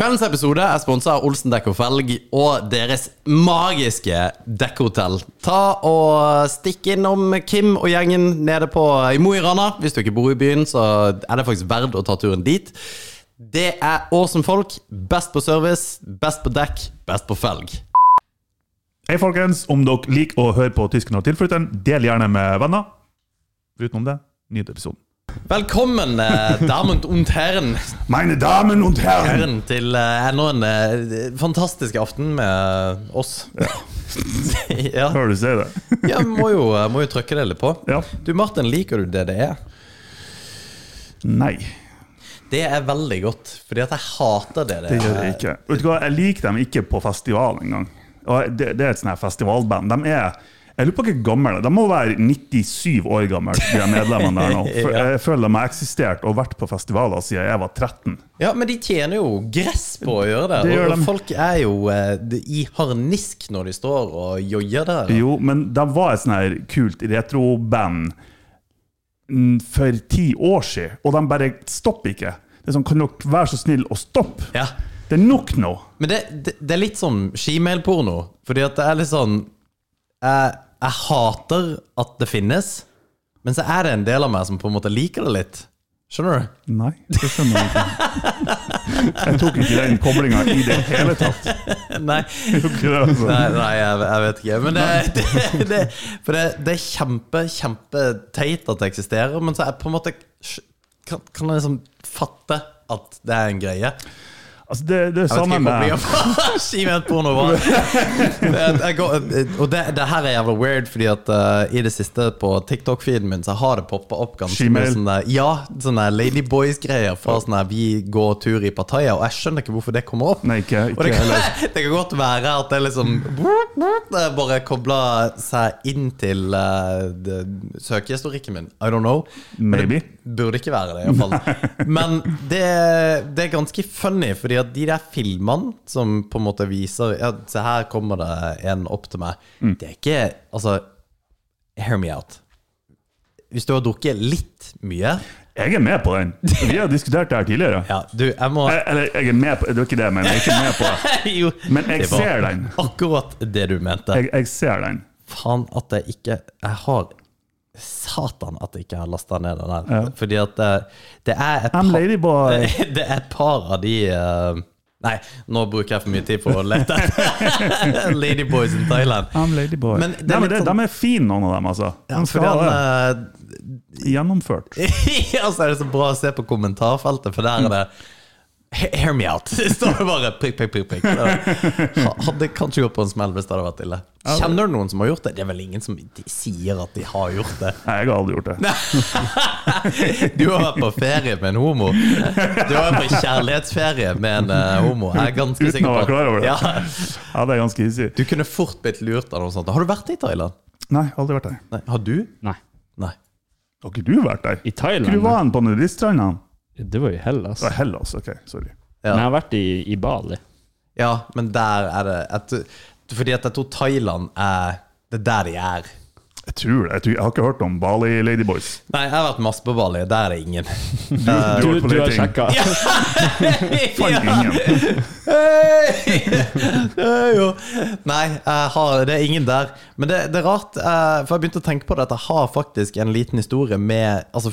Kveldens episode er sponsa av Olsen Dekk og Felg og deres magiske dekkhotell. Ta og Stikk innom Kim og gjengen nede på i Mo i Rana. Hvis du ikke bor i byen, så er det faktisk verdt å ta turen dit. Det er awesome folk. Best på service, best på dekk, best på felg. Hei, folkens. Om dere liker å høre på Tysken og tilflytteren, del gjerne med venner. Utenom det, nyt episoden. Velkommen, eh, damen und herren, Meine Damen und Herren! til eh, enda en eh, fantastisk aften med oss. Ja, Hører du si det? ja må, jo, må jo trykke det litt på. Ja. Du Martin, liker du det det er? Nei, Det er veldig godt, fordi at jeg hater det det det gjør jeg ikke. Vet du hva, Jeg liker dem ikke på festival engang. Og det, det er et sånt her festivalband. De er jeg lurer på hvor gammel de må være 97 år gamle, de er medlemmene der nå. For Ja. jeg føler de har eksistert og vært på festivaler siden jeg var 13. Ja, men de tjener jo gress på å gjøre det. Det og, og folk er jo eh, i harnisk når de står og joier der. Jo, men de var et sånt her kult retroband for ti år siden, og de bare stopper ikke. Det er sånn, Kan dere være så snill å stoppe? Ja. Det er nok nå! Men det, det, det er litt som skimailporno. Fordi at det er litt sånn jeg, jeg hater at det finnes, men så er det en del av meg som på en måte liker det litt. Skjønner du? Nei, det skjønner jeg ikke. Jeg tok ikke den koblinga i det hele tatt. Nei. Altså. Nei, nei jeg, jeg vet ikke. Men det, det, det, det, det er kjempe, kjempeteit at det eksisterer, men så er jeg på en måte kan, kan jeg liksom fatte at det er en greie. Altså, det, det er samme med var. Jeg- jeg Og det, det her er jævla weird, fordi at uh, i det siste på TikTok-feeden min så har det poppa opp ganske mye sånne Ja, sånne Ladyboys-greier fra sånne Vi går tur i Pattaya, og jeg skjønner ikke hvorfor det kommer opp. Nei, ikke, Og det kan, det kan godt være at det liksom Det bare kobla seg inn til uh, det- søkehistorikken min. I don't know. Men Maybe. Det burde ikke være det, iallfall. Men det, det er ganske funny, fordi at de der filmene som på en måte viser Ja, se her kommer det en opp til meg. Mm. Det er ikke Altså, hear me out. Hvis du har drukket litt mye Jeg er med på den. Vi har diskutert det her tidligere. Ja, du, jeg må Jeg, eller, jeg er med på Det er ikke det, men jeg er ikke med på. Jo, Men jeg ser den. Akkurat det du mente. Jeg, jeg ser den. Faen at jeg ikke Jeg har Satan at jeg ikke har lasta ned den der. Ja. Fordi at det, det er et par. Det er et par av de uh, Nei, nå bruker jeg for mye tid på å lete etter Ladyboys in Thailand. I'm ladyboy. Men det er Nei, men det, sånn- De er fine, noen av dem, altså. Ja, skal han, uh, Gjennomført. ja, så er det så bra å se på kommentarfeltet, for der er det "He- Hear me out. Det står det bare prikk, prikk, prikk. prikk. Hadde kanskje gått på en smell hvis det hadde vært ille. Kjenner du noen som har gjort det? Det er vel ingen som de sier at de har gjort det. Nei, jeg har aldri gjort det. Du har vært på ferie med en homo. Du har vært på kjærlighetsferie med en eh, homo. Jeg er ganske Uten sikker å på være klar over det. Ja. Ja, det er ganske easy. Du kunne fort blitt lurt av noe sånt. Har du vært i Thailand? Nei, aldri vært der. Nei. Har du? Nei. Nei. Har ikke du vært der? I Thailand? du var han på nudiststrandene? Det var i Hellas. Det var Hellas, ok, sorry. Ja. Men jeg har vært i, i Bali. Ja, men der er det et, Fordi at jeg tror Thailand er Det er der de er. Jeg tror det. Jeg, tror, jeg har ikke hørt om Bali Ladyboys. Nei, jeg har vært masse på Bali. Der er det ingen. Du, Du, vært du har sjekka? Fant ingen. Nei, jeg har, det er ingen der. Men det, det er rart, eh, for jeg begynte å tenke på det at jeg har faktisk en liten historie med Altså,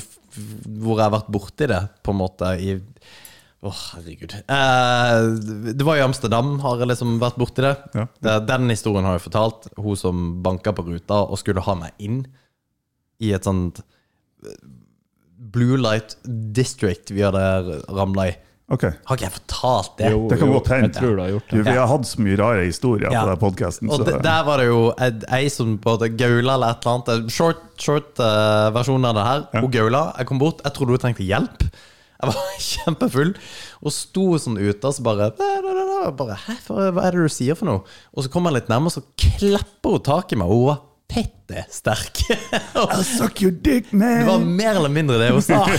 hvor jeg har vært borti det, på en måte, i Å, herregud. Eh, det var i Amsterdam, har jeg liksom vært borti det. Ja. det. Den historien har jeg fortalt. Hun som banka på ruta og skulle ha meg inn i et sånt eh, Blue Light District vi hadde ramla i. Okay. Har ikke jeg fortalt det? Jo, Det kan godt hende. Vi har hatt så mye rare historier Ja. på den podkasten. Og de- der var det jo ei- som både gaula eller et eller annet. Short, short uh, versjon av det her. Hun gaula. Jeg kom bort. Jeg trodde hun trengte hjelp. Jeg var kjempefull og sto sånn ute og så bare, bare Hæ, hva er det du sier for noe? Og så kommer jeg litt nærmere, så klapper hun tak i meg. Og hun var fette sterk. I'll suck your dick, Det var mer eller mindre det hun sa.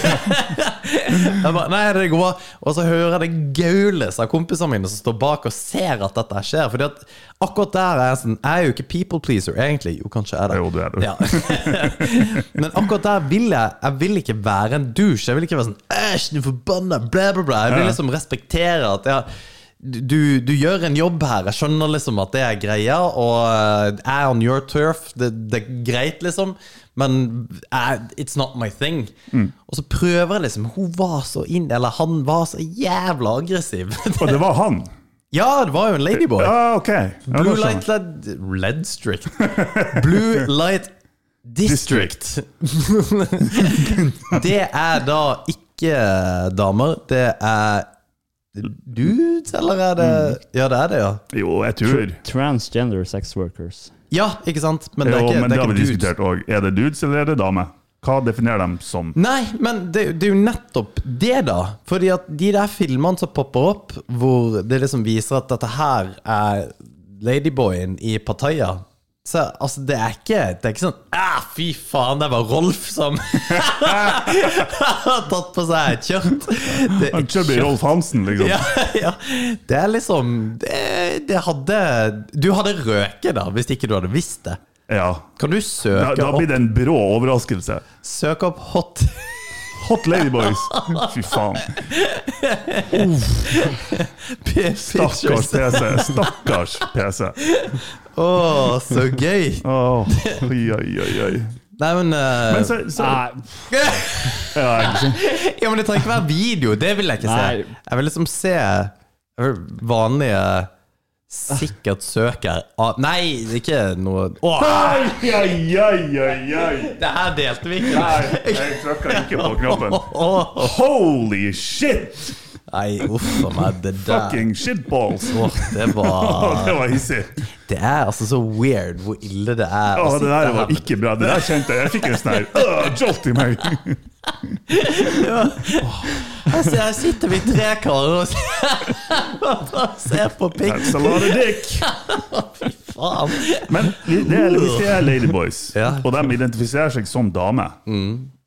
Jeg bare, nei, det går bra. Og så hører jeg det gaules av kompisene mine som står bak og ser at dette skjer. Fordi at akkurat der er jeg sånn Jeg er jo ikke people pleaser, egentlig. Jo, kanskje jeg er det. Jo, du er det. Ja. Men akkurat der vil jeg Jeg vil ikke være en douche. Jeg vil ikke være sånn Æsj, du forbanna, blæ, blæ, blæ. Jeg vil liksom respektere at ja, du, du gjør en jobb her. Jeg skjønner liksom at det er greia, og eh, er on your turf. Det, det er greit, liksom. Men jeg, it's not my thing. Og så prøver jeg liksom Hun var så inn Eller han var så jævla aggressiv. Og det var han. ja, det var jo en ladyboy. Ja, ok. Ja, Blue Light jeg. Led, Led Strict. Blue Light District. det er da ikke damer. Det er dudes, eller er det Ja, det er det, ja. Jo, jeg tror Transgender sex workers. Ja, ikke sant? Men det er Jo, ikke, men det det har vi dudes. diskutert òg. Er det dudes, eller er det damer? Hva definerer dem som? Nei, men det, det er jo nettopp det, da. Fordi at de der filmene som popper opp, hvor det liksom viser at dette her er ladyboyen i Pattaya så altså, det er ikke Det er ikke sånn ah, Fy faen, det var Rolf som har tatt på seg et kjørt. Det, Han Chubby Rolf Hansen, liksom. ja, ja. Det er liksom det, det hadde Du hadde røket, da, hvis ikke du hadde visst det. Ja. Kan du Da, søke da blir opp, det en brå overraskelse. Søk opp hot Hot Ladyboys. Fy faen. Stakkars pictures? PC. Stakkars PC. Å, så gøy! Åh, oi, oi, oi, oi. Nei, men, uh, Men så, så Nei, ja. Ja, men det trenger ikke være video. Det vil jeg ikke se. Nei. Jeg vil liksom se vil vanlige Sikkert søker av Nei, ikke noe Åh, Oi, oi, oi, oi, oi. Det her delte vi ikke. Nei, jeg trykka ikke på knappen. Holy shit! Nei, uff a meg. Det der Fucking shitballs. Åh, det var det var hissig. Det er altså så weird hvor ille det er. å Å, det der var ikke bra. Det der kjente jeg. Jeg fikk en sånn her jolt i meg. ja. Altså, her sitter vi tre karer og ser- på pikk. That's a lot of dick. Fy faen. Men det er, hvis det er ladyboys, Ja. og de identifiserer seg som dame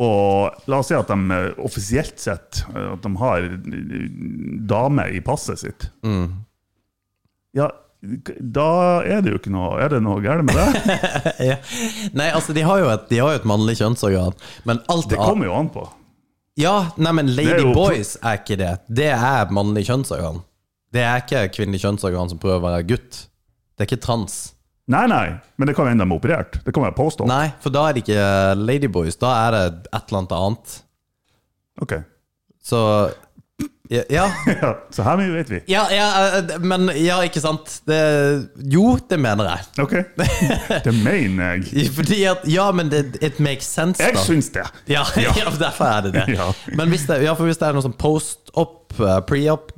Og la oss si at de eh, offisielt sett eh, At de har eh, dame i passet sitt. Ja, da er det jo ikke noe Er det noe galt med det? Ja. Nei, altså, de har jo et, de har jo et mannlig kjønnsorgan, men alt Det kommer jo an på. Ja, nei, men er ladyboys er ikke det. Det er mannlig kjønnsorgan. Det er ikke kvinnelig kjønnsorgan som prøver å være gutt. Det er ikke trans. Nei, nei, men det kan hende de er operert. Det kan være påstått. Nei, for da er det ikke ladyboys. Da er det et eller annet annet. Ok. Så ja, ja, så her mye vet vi. ja, ja eh, men ja, ikke sant. Det, jo, det mener jeg. Ok. Det mener jeg. Fordi at Ja, men det, it makes sense, Jeg da. syns det. Ja, ja. derfor er det det. Ja. Men hvis det, ja, for hvis det er noe sånn post-op, eh, pre-op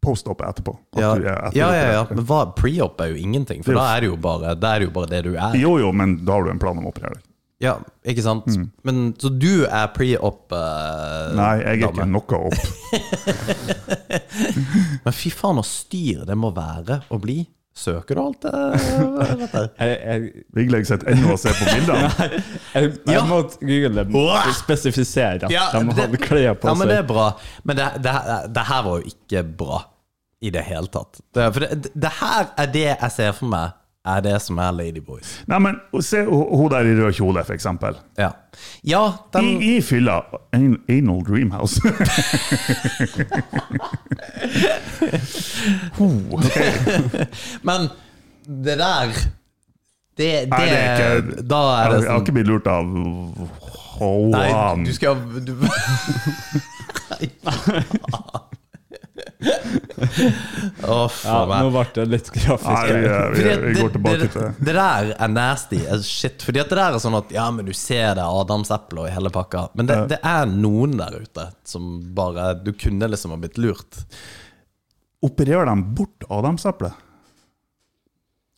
Post-op etterpå. At ja. du er etter ja, ja, ja. Men hva, pre-op er jo ingenting, for jo- da er det jo bare det, er jo bare det du er. Jo, jo, men da har du en plan om å operere deg. Ja, ikke sant? Mm. Men Så du er pre-op eh, Nei, jeg er ikke dame. noe opp. Men fy faen, så styr det må være å bli. Søker du alt det? der? jeg, jeg, Vigleg sitter ennå og ser på bildene. jeg, jeg Ja. må google det. Spesifisere at Ja, de hadde klær på Ja, men det er bra. Men det, det, det her var jo ikke bra i det hele tatt. Det, for det, det her er det jeg ser for meg er det som er Ladyboys. Nei, men Se hun der i rød kjole, for eksempel. Ja, ja den I, i fylla. An, anal Dreamhouse. Men det der Det, det, Nei, det er ikke Da er det jeg har sånn ikke blitt lurt av Nei, du skal du, Å, Ja, faen nå ble det litt grafisk. Nei, vi, vi, vi, går tilbake det, til det, det der er nasty as shit. Fordi at det der er sånn at Ja, men du ser det adamseplet i hele pakka. Men det, det er noen der ute som bare Du kunne liksom ha blitt lurt. Opererer de bort adamseplet?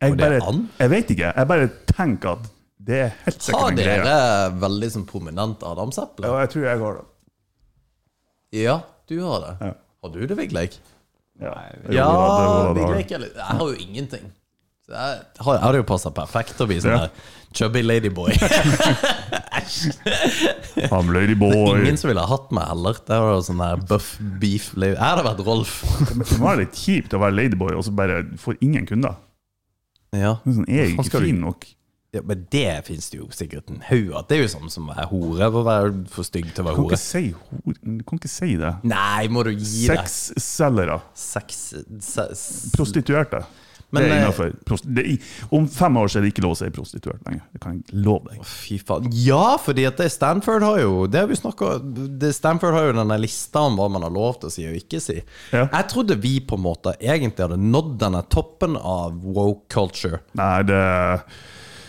Jeg, det bare, jeg vet ikke. Jeg bare tenker at det er helt sikkert en greie. Har dere veldig sånn prominent adamseple? Ja, jeg tror jeg har det. Ja, du har det. Ja. Har du det, Vigleik? Ja, Vigleik Jeg har jo ingenting. Så jeg har, jeg jo passa perfekt å bli sånn Ja. her chubby ladyboy. Æsj! I'm ladyboy. Ingen som ville ha hatt meg heller. Det var jo sånn der buff beef lady. Jeg hadde vært Rolf. Det var litt kjipt å være ladyboy og så bare får ingen kunder. Ja. Sånn, er jeg ikke fin nok? Ja, men det fins det jo sikkert en haug av. Det er jo sånn som å være hore. Å være for stygg til å være hore. si, du kan ikke si det. Nei, må du gi deg. Sexselgere. Sex, se, Prostituerte. Men, det er innafor. er, om fem år så er det ikke lov å si prostituert lenger. Det kan jeg love deg. Fy faen. Ja, fordi at det Stanford har jo Det har vi snakket, Stanford har jo denne lista om hva man har lov til å si og ikke si. Ja. Jeg trodde vi på en måte egentlig hadde nådd denne toppen av woke culture. Nei, det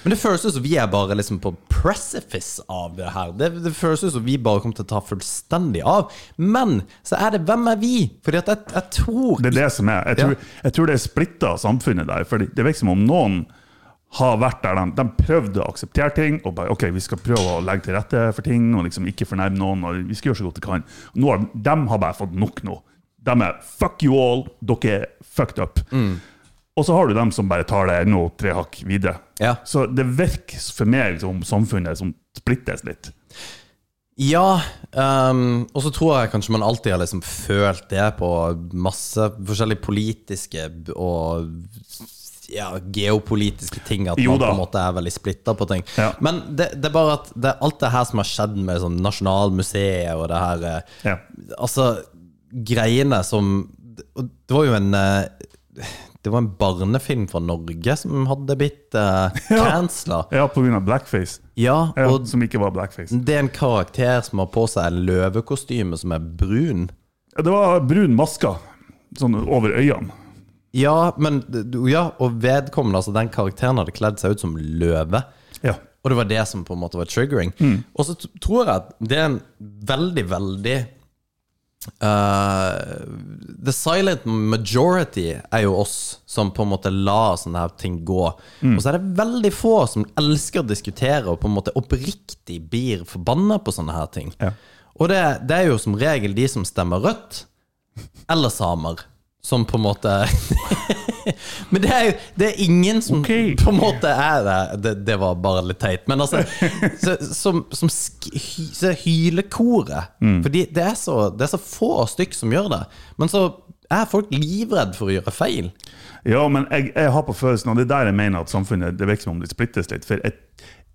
Men det føles ut som vi er bare liksom på precipice av det her. Det, det føles ut som vi bare kommer til å ta fullstendig av. Men så er det hvem er vi? Fordi at jeg, jeg tror Det er det som er. Jeg tror, jeg tror det er splitta samfunnet der. For det virker som om noen har vært der de, de prøvde å akseptere ting, og bare ok, vi skal prøve å legge til rette for ting, og liksom ikke fornærme noen, og vi skal gjøre så godt vi kan. Nå har, de har bare fått nok nå. De er fuck you all, dere er fucked up. Og så har du dem som bare tar det nå tre hakk videre. Ja. Så det virker for meg som samfunnet som splittes litt. Ja, um, og så tror jeg kanskje man alltid har liksom følt det på masse forskjellige politiske og ja, geopolitiske ting, at man på en måte er veldig splitta på ting. Ja. Men det, det er bare at det, alt det her som har skjedd med sånn Nasjonalmuseet og det her eh, Ja. Altså, greiene som Det var jo en eh, Det var en barnefilm fra Norge som hadde blitt uh, Ja. cancela. ja, av blackface. Ja, Ja, som ikke var blackface. det er en karakter som har på seg en løvekostyme som er brun. Ja, Det var brun maske sånn over øynene. Ja, men Ja, og vedkommende, altså den karakteren hadde kledd seg ut som løve. Ja. Og det var det som på en måte var triggering. Og så tror jeg at det er en veldig, veldig eh, The silent majority er jo oss som på en måte lar sånne her ting gå. Og så er det veldig få som elsker å diskutere og på en måte oppriktig blir forbanna på sånne her ting. Ja. Og det, det er jo som regel de som stemmer rødt, eller samer, som på en måte Men det er jo det er ingen som okay. på en måte er det. det Det var bare litt teit. Men altså så, Som, som sk hy, så Mm. Fordi det er, så, det er så få stykk som gjør det. Men så er folk livredd for å gjøre feil. Ja, men jeg, jeg har på følelsen, og det er der jeg mener at samfunnet det virker som om det splittes litt. For jeg,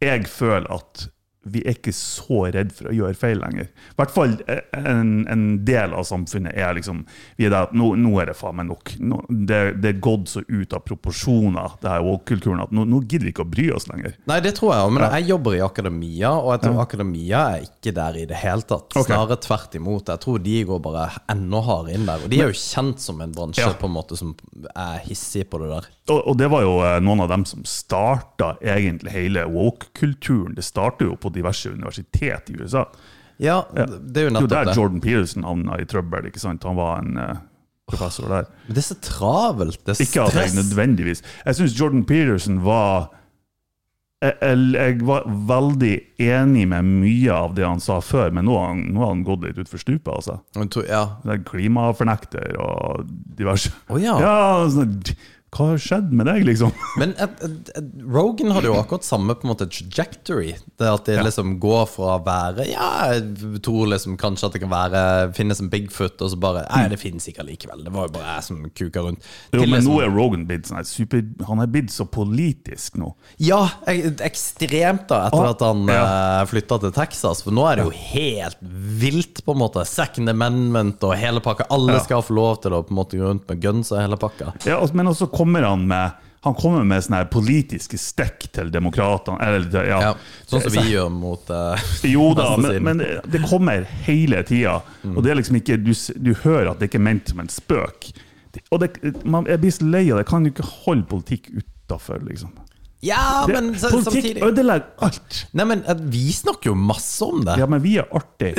jeg føler at vi er ikke så redd for å gjøre feil lenger. I hvert fall eh, en, en del av samfunnet er liksom Vi er der at nå, nå er det faen meg nok. Nå, det, det er gått så ut av proporsjoner, det her woke-kulturen, at nå, nå gidder vi ikke å bry oss lenger. Nei, det tror jeg òg, men jeg jobber i akademia, og jeg tror akademia er ikke der i det hele tatt. Snarere tvert imot. Jeg tror de går bare enda hardere inn der. Og de er jo kjent som en bransje Ja. på en måte som er hissig på det der. Og, det var jo eh, noen av dem som starta egentlig hele woke-kulturen. Det starter jo på diverse universitet i USA. Ja, det er jo Det er jo der det. Jordan Peterson havna i trøbbel. ikke sant? Han var en uh, professor der. Men det er så travelt. Det er Ikke at jeg nødvendigvis Jeg syns Jordan Peterson var jeg, jeg, jeg var veldig enig med mye av det han sa før, men nå har han, nå har han gått litt utfor stupet. Altså. Tror- Ja. Er Klimafornekter og diverse Oh, ja. Ja, sånn, Hva har skjedd med deg, liksom? Men et, et, et, Rogan hadde jo akkurat samme på en måte trajectory. Det at det liksom går fra å være Ja, jeg tror liksom kanskje at det kan være finnes en Bigfoot, og så bare Nei, det finnes ikke allikevel. Det var jo bare jeg som kuka rundt. Jo, men liksom- nå er Rogan blitt sånn super Han er blitt så politisk nå. Ja, ekstremt da etter ah, at han ja. Uh, flytta til Texas. For nå er det jo helt vilt, på en måte. Second Amendment og hele pakka. Alle Ja. skal få lov til å på en måte gå rundt med guns og hele pakka. Ja, men også kommer han med Han kommer med sånne politiske stikk til demokratene. Ja. Ja, sånn som vi gjør mot uh, Jo da, men, men det- kommer hele tida. Og det er liksom ikke du, du hører at det ikke er ment som en spøk. Og det, man, jeg blir så lei av det. Kan du ikke holde politikk utafor, liksom? Ja, Det, men så, politikk samtidig ødelegger alt. Nei, men eh, vi snakker jo masse om det. Ja, men vi er artige.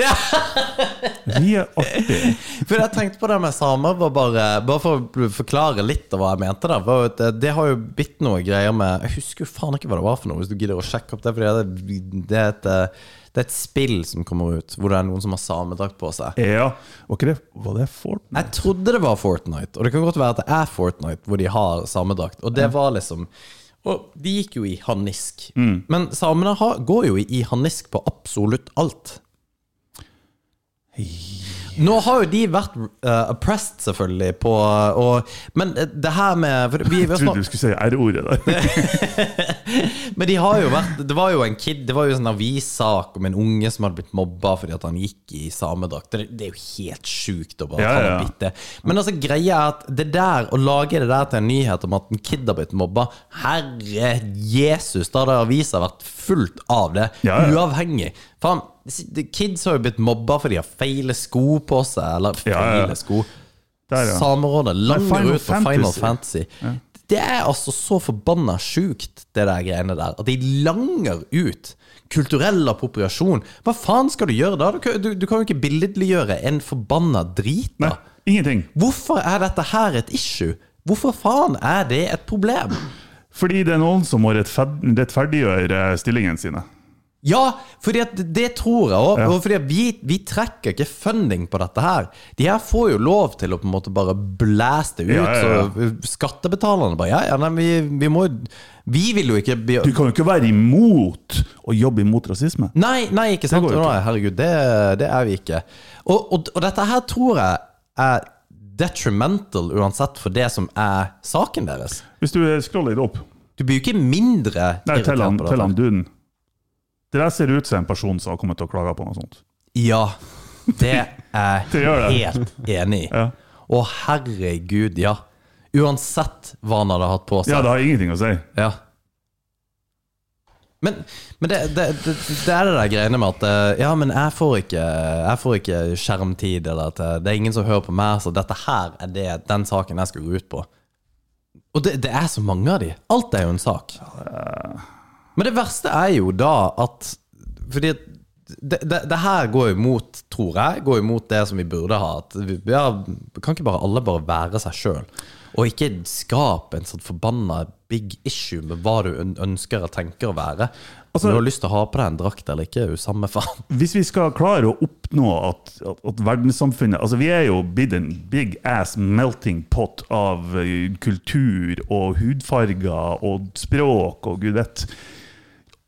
Vi er artige. For jeg tenkte på det med samer, var bare, bare for å forklare litt av hva jeg mente Da, Var at det, det har jo blitt noe greier med Jeg husker jo faen ikke hva det var for noe, hvis du gidder å sjekke opp det. Fordi det, det, er et, eh, det er et spill som kommer ut, hvor det er noen som har samedrakt på seg. Ja, var ikke det, var det Fortnite? Jeg trodde det var Fortnite, og det kan godt være at det er Fortnite hvor de har samedrakt. Og det var liksom Og de gikk jo i harnisk. Men samene går jo i harnisk på absolutt alt. Nå har jo de vært uh, oppressed, selvfølgelig, på og, Men det her med vi, Jeg trodde du skulle si R-ordet der. Men de har jo vært Det var jo en kid Det var jo en sånn avissak om en unge som hadde blitt mobba fordi at han gikk i samedrakt. Det, det er jo helt sjukt å bare Ja, ta ja, ja. bitte. Men altså greia er at det der å lage det der til en nyhet om at en kid har blitt mobba Herre Jesus, da hadde avisa vært fullt av det. Uavhengig. Faen, kids har jo blitt mobba fordi de har feile sko på seg. Eller Ja, ja. feile sko. Der, ja. Samerådet langer ut på Final Fantasy. Ja. Det er altså så forbanna sjukt, det der greiene der. At de langer ut kulturell appropriasjon. Hva faen skal du gjøre da? Du, kan- du, du kan jo ikke billedliggjøre en forbanna drit, Nei, ingenting. Hvorfor er dette her et issue? Hvorfor faen er det et problem? Fordi det er noen som må rettferdiggjøre stillingen sine. Ja, for det tror jeg òg. Ja. Vi, vi trekker ikke funding på dette her. De her får jo lov til å på en måte bare blæste ut. Ja, ja. Så skattebetalerne bare Ja, ja, nei, vi, vi må jo Vi vil jo ikke Du kan jo ikke være imot å jobbe imot rasisme. Nei, nei, ikke sant? Det ikke. Nei, herregud, det, det er vi ikke. Og, og, og dette her tror jeg er detrimental uansett for det som er saken deres. Hvis du scroller litt opp Du blir jo ikke mindre Nei, til han, dette. han duden. Det der ser ut som en person som har kommet til å klage på noe sånt. Ja, det er Det det. jeg helt enig i. Ja, Å, herregud, ja. Uansett hva han hadde hatt på seg. ja det har ingenting å si. Ja. Men, men det, det, det, det er det der greiene med at eh, Ja, men jeg får ikke, jeg får ikke skjermtid, eller at eh, det er ingen som hører på meg, så dette her er det, den saken jeg skal gå ut på. Og det, det er så mange av de. Alt er jo en sak. Men det verste er jo da at Fordi det, det, det her går imot, tror jeg, går imot det som vi burde ha. At vi, ja, kan ikke bare alle bare være seg sjøl? Og ikke skape en sånn forbanna big issue med hva du ønsker og tenker å være. Altså- Om du har lyst til å ha på deg en drakt eller ikke, er jo samme faen. Hvis vi skal klare å oppnå at, at, at verdenssamfunnet Altså, vi er jo blitt en big ass melting pot av eh, kultur og hudfarger og språk og gud vet.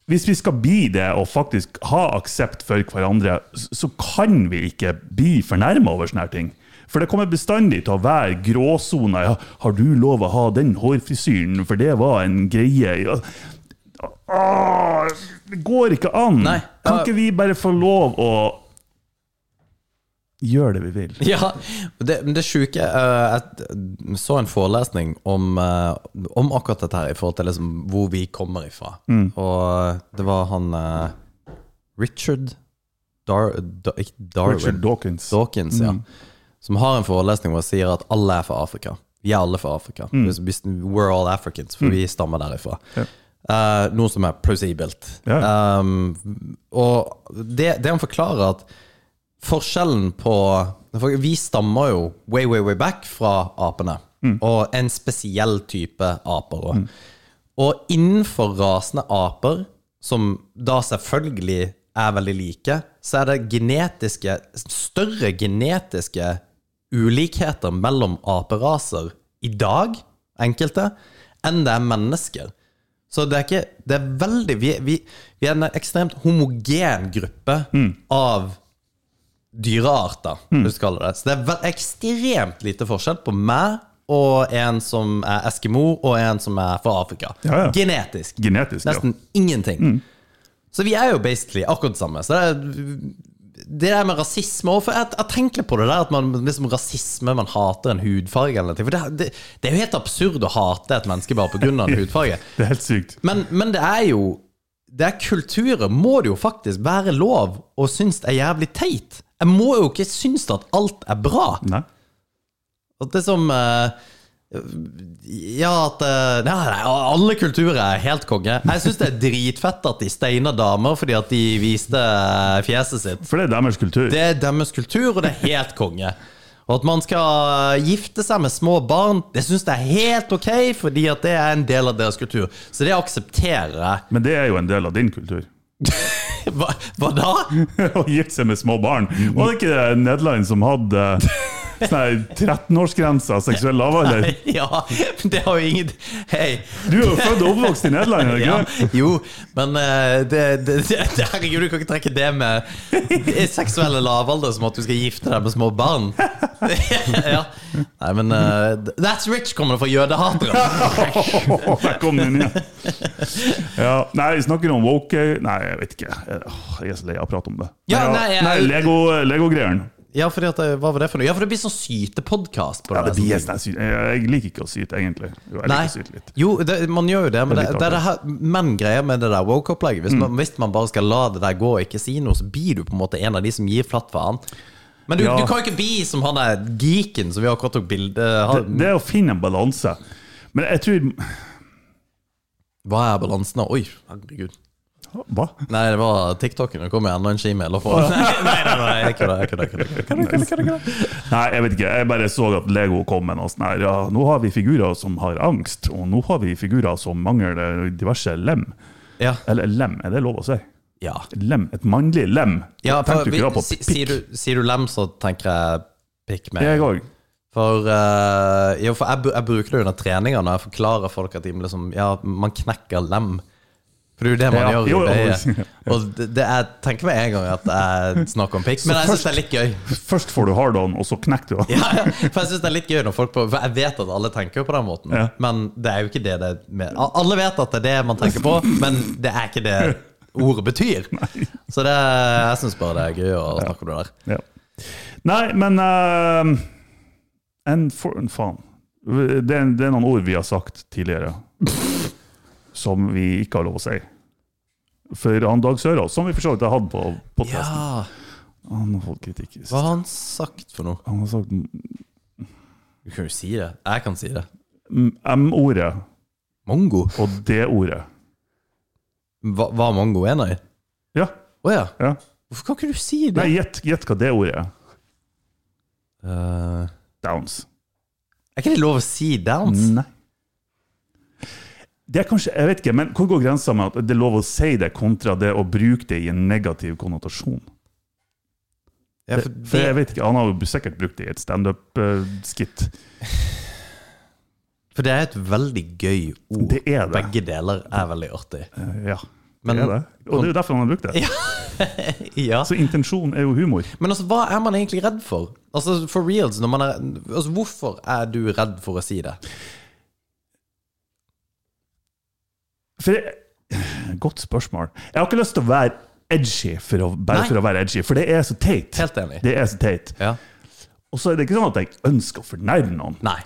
Hvis vi skal bli det og faktisk ha aksept for hverandre, så så kan vi ikke bli fornærma over sånne ting. For det kommer bestandig til å være gråsoner. Ja, 'Har du lov å ha den hårfrisyren, for det var en greie?' Ja. Åh, det går ikke an! Nei. Kan ikke vi bare få lov å gjøre det vi vil? Ja, det, men det sjuke Jeg så en forelesning om, eh, om akkurat dette her, i forhold til liksom hvor vi kommer ifra. Mm. Og det var han eh, Richard Dar, Dar, Darwin Richard Dawkins. Dawkins, ja. Mm. Som har en forelesning hvor han sier at alle er fra Afrika. Vi er alle fra Afrika. Hvis- We're all Africans, for vi stammer derifra. Mm. Ja. Uh, noe som er plausibelt. Ja. Um, og det, det han forklarer at forskjellen på for Vi stammer jo way, way, way back fra apene. Og en spesiell type aper. også. Og innenfor rasende aper, som da selvfølgelig er veldig like, så er det genetiske større genetiske ulikheter mellom aperaser i dag, enkelte, enn det er mennesker. Så det er ikke Det er veldig Vi, vi, vi er en ekstremt homogen gruppe av dyrearter, hvis du kaller det. Så det er ekstremt lite forskjell på meg og en som er eskimo, og en som er fra Afrika. Ja, ja. Genetisk. Genetisk, ja. Nesten ingenting. Så vi er jo basically akkurat det samme. Så det er det der med rasisme for jeg, jeg tenker på det der at man liksom rasisme, man hater en hudfarge eller noe. For det, det, det er jo helt absurd å hate et menneske bare pga. en hudfarge. Det er helt sykt. Men, men det er jo Det er kulturer må det jo faktisk være lov å synes det er jævlig teit. Jeg må jo ikke synes at alt er bra. Nei. At det som eh, Ja, at eh, nei, alle kulturer er helt konge. Jeg syns det er dritfett at de steiner damer fordi at de viste eh, fjeset sitt. For det er deres kultur. Det er deres kultur, og det er helt konge. Og at man skal gifte seg med små barn, det syns jeg er helt ok, fordi at det er en del av deres kultur. Så det aksepterer jeg. Men det er jo en del av din kultur. Hva, hva da? Å gifte seg med små barn. Var det ikke Nederland som hadde sånn her 13-årsgrensa seksuell lavalder. Ja, men det har jo ingen Hei. Du er jo født og oppvokst i Nederland, ikke Ja, jo, men eh, det, det, det, Herregud, du kan ikke trekke det med seksuelle lavalder som at du skal gifte deg med små barn. ja. Nei, men uh, That's rich kommer det fra jødehatere. Der kom den igjen. Ja, nei, vi snakker om woke Nei, jeg vet ikke. Jeg er så lei av å prate om det. Ja, nei, jeg- nei Lego, Lego-greiene. Ja, at, det- hva var det for noe? Ja, for det blir sånn sytepodkast på Ja, det. blir sånn syte. Jeg, liker ikke å syte, egentlig. Jo, jeg Nei. liker å syte litt. Jo, det, man gjør jo det, men Det det, det er det her, men greia med det der woke-opplegget hvis, Mm. hvis man bare skal la det der gå og ikke si noe, så blir du på en måte en av de som gir flatt faen. Men du, Ja. du kan jo ikke bli som han der geeken som vi akkurat tok bilde av. Det, det er å finne en balanse. Men jeg tror Hva er balansen? Oi, herregud. Hva? Nei, det var TikToken. Det kom en skimail. og få- Nei, nei, nei, jeg kødder. Nei, jeg vet ikke. Jeg bare så at Lego kom med noe sånn her. Ja, nå har vi figurer som har angst, og nå har vi figurer som mangler diverse lem. Ja. Eller lem, er det lov å si? Ja. Lem, Et mannlig lem. ja for, Tenkte du ikke da på pikk? sier, du, sier du lem, så tenker jeg pikk med. Jeg òg. For, uh, jo, for jeg, jeg bruker det under treninga når jeg forklarer folk at de liksom, ja, man knekker lem. For det er jo det man Ja, gjør i jo, jo. bøyet. Og det, jeg tenker med en gang at jeg snakker om pikk, men jeg syns det er litt gøy. Først får du hard on, og så knekker du. Ja, for jeg synes det er litt gøy når folk på For jeg vet at alle tenker på den måten, Ja. men det er jo ikke det det med. Alle vet at det er det man tenker på, men det er ikke det ordet betyr. Så det, jeg syns bare det er gøy å snakke om det der. Ja. Nei, men uh, en for, en faen. Det er, det er noen ord vi har sagt tidligere som vi ikke har lov å si. For han Dag Sørås, som vi for så vidt har hatt på podkasten, Ja, han har fått kritikk. hva har han sagt for noe? Han har sagt Du kan jo si det. Jeg kan si det. M-ordet Mongo? og D-ordet. Hva, var mongo en av? Ja. Å ja. ja. Hvorfor kan ikke du si det? Nei, gjett gjett hva D-ordet er. Eh, Downs. er ikke det lov å si downs? Nei. Det er kanskje, jeg vet ikke, men Hvor går grensa med at det er lov å si det, kontra det å bruke det i en negativ konnotasjon? Ja, Det, for for jeg vet ikke, Han har jo sikkert brukt det i et standup-skitt. for det er et veldig gøy ord. Det er det. Begge deler er veldig artig. Ja, Men- det er det. Og det er jo derfor han har brukt det. Ja. Så intensjon er jo humor. Men altså, hva er man egentlig redd for? Altså, for reals, er, altså, Hvorfor er du redd for å si det? For jeg, Godt spørsmål. Jeg har ikke lyst til å være edgy for å, bare Nei. for å være edgy, for det er så teit. Helt enig. Det er så teit. Ja. Og så er det ikke sånn at jeg ønsker å fornærme noen. Nei.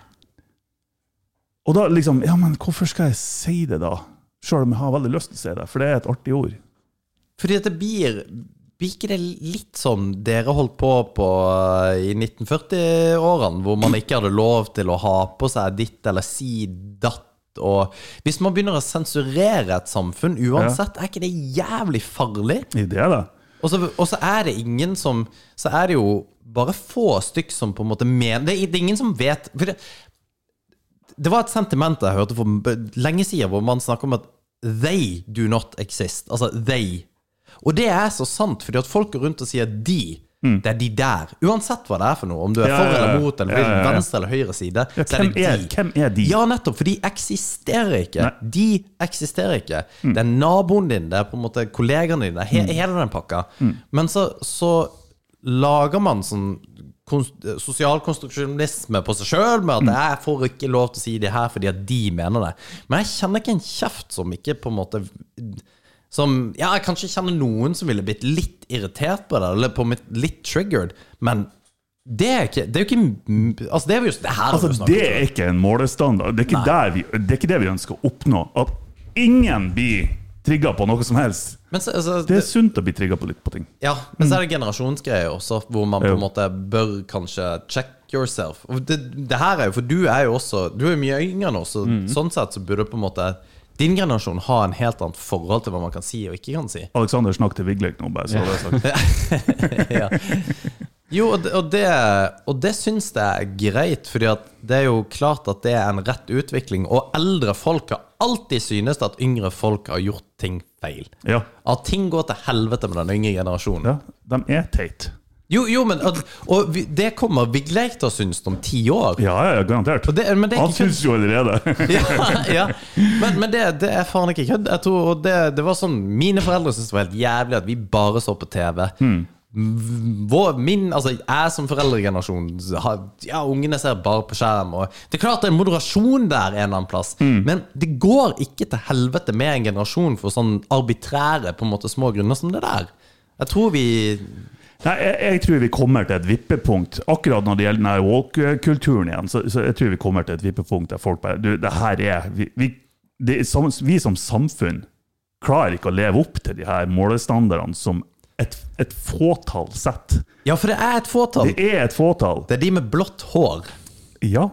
Og da liksom Ja, men hvorfor skal jeg si det, da? Sjøl om jeg har veldig lyst til å si det, for det er et artig ord. Fordi at det blir Blir ikke det litt som dere holdt på på eh, i 1940-årene, hvor man ikke hadde lov til å ha på seg ditt eller si datt? Og hvis man begynner å sensurere et samfunn uansett, er ikke det jævlig farlig? Det da. Og så, og så er det ingen som Så er det jo bare få stykk som på en måte mener det, det er ingen som vet for det, det var et sentiment jeg hørte for lenge siden, hvor man snakker om at they do not exist. Altså they. Og det er så sant, fordi at folk går rundt og sier de. Det er de der. Uansett hva det er for noe. Om du er Mm. Ja, for eller mot, eller Ja, ja, venstre eller høyre side. Så er det er, de. hvem er de? Ja, nettopp, for de eksisterer ikke. Nei. De eksisterer ikke. Mm. Det er naboen din, det er på en måte kollegaene dine, he hele den pakka. Mm. Men så, så lager man sånn sosial konstruksjonisme på seg sjøl, med Mm. at jeg får ikke lov til å si det her fordi at de mener det. Men jeg kjenner ikke en kjeft som ikke på en måte som, ja, Jeg kanskje kjenner noen som ville blitt litt irritert på det, eller på mitt litt triggered, men det er ikke Det er jo ikke Altså, det er jo det her Altså, vi det er ikke en målestandard. Det er vi, det er ikke det vi ønsker å oppnå. At ingen blir trigga på noe som helst. Men så, altså, Det er sunt å bli trigga på litt på ting. Ja, men så er det generasjonsgreier også, hvor man på en måte bør kanskje check yourself. Det, det her er jo, for du er jo også Du er jo mye yngre nå, så så sånn sett så burde du på en måte din generasjon har en helt annet forhold til hva man kan si og ikke kan si. Alexander, snakk til Vigleik nå, bare så det er sagt. ja. Jo, og det, og det, og det syns jeg er greit, fordi det er jo klart at det er en rett utvikling. Og eldre folk har alltid synes at yngre folk har gjort ting feil. Ja. At ting går til helvete med den yngre generasjonen. ja. De er teit. Jo, jo, men at- Og vi, det kommer Vigleik til å synes om ti år. Ja, ja, garantert. Og det, det Han syns jo allerede. ja, ja. Men, men det, det er faen ikke kødd. Jeg tror og det, det var sånn Mine foreldre syntes det var helt jævlig at vi bare så på TV. Vår, min, altså Jeg som foreldregenerasjon har- Ja, ungene ser bare på skjerm. Og det er klart det er moderasjon der en eller annen plass, men det går ikke til helvete med en generasjon for sånn arbitrære på en måte små grunner som det der. Jeg tror vi Nei, jeg, jeg tror vi kommer til et vippepunkt. Akkurat når det gjelder denne walk-kulturen igjen, så, så jeg tror vi kommer til et vippepunkt der folk bare Du, det her er Vi, vi, det som, vi som samfunn klarer ikke å leve opp til de her målestandardene som et, et fåtall setter. Ja, for det er et fåtall. Det er et fåtall. Det er de med blått hår. Ja.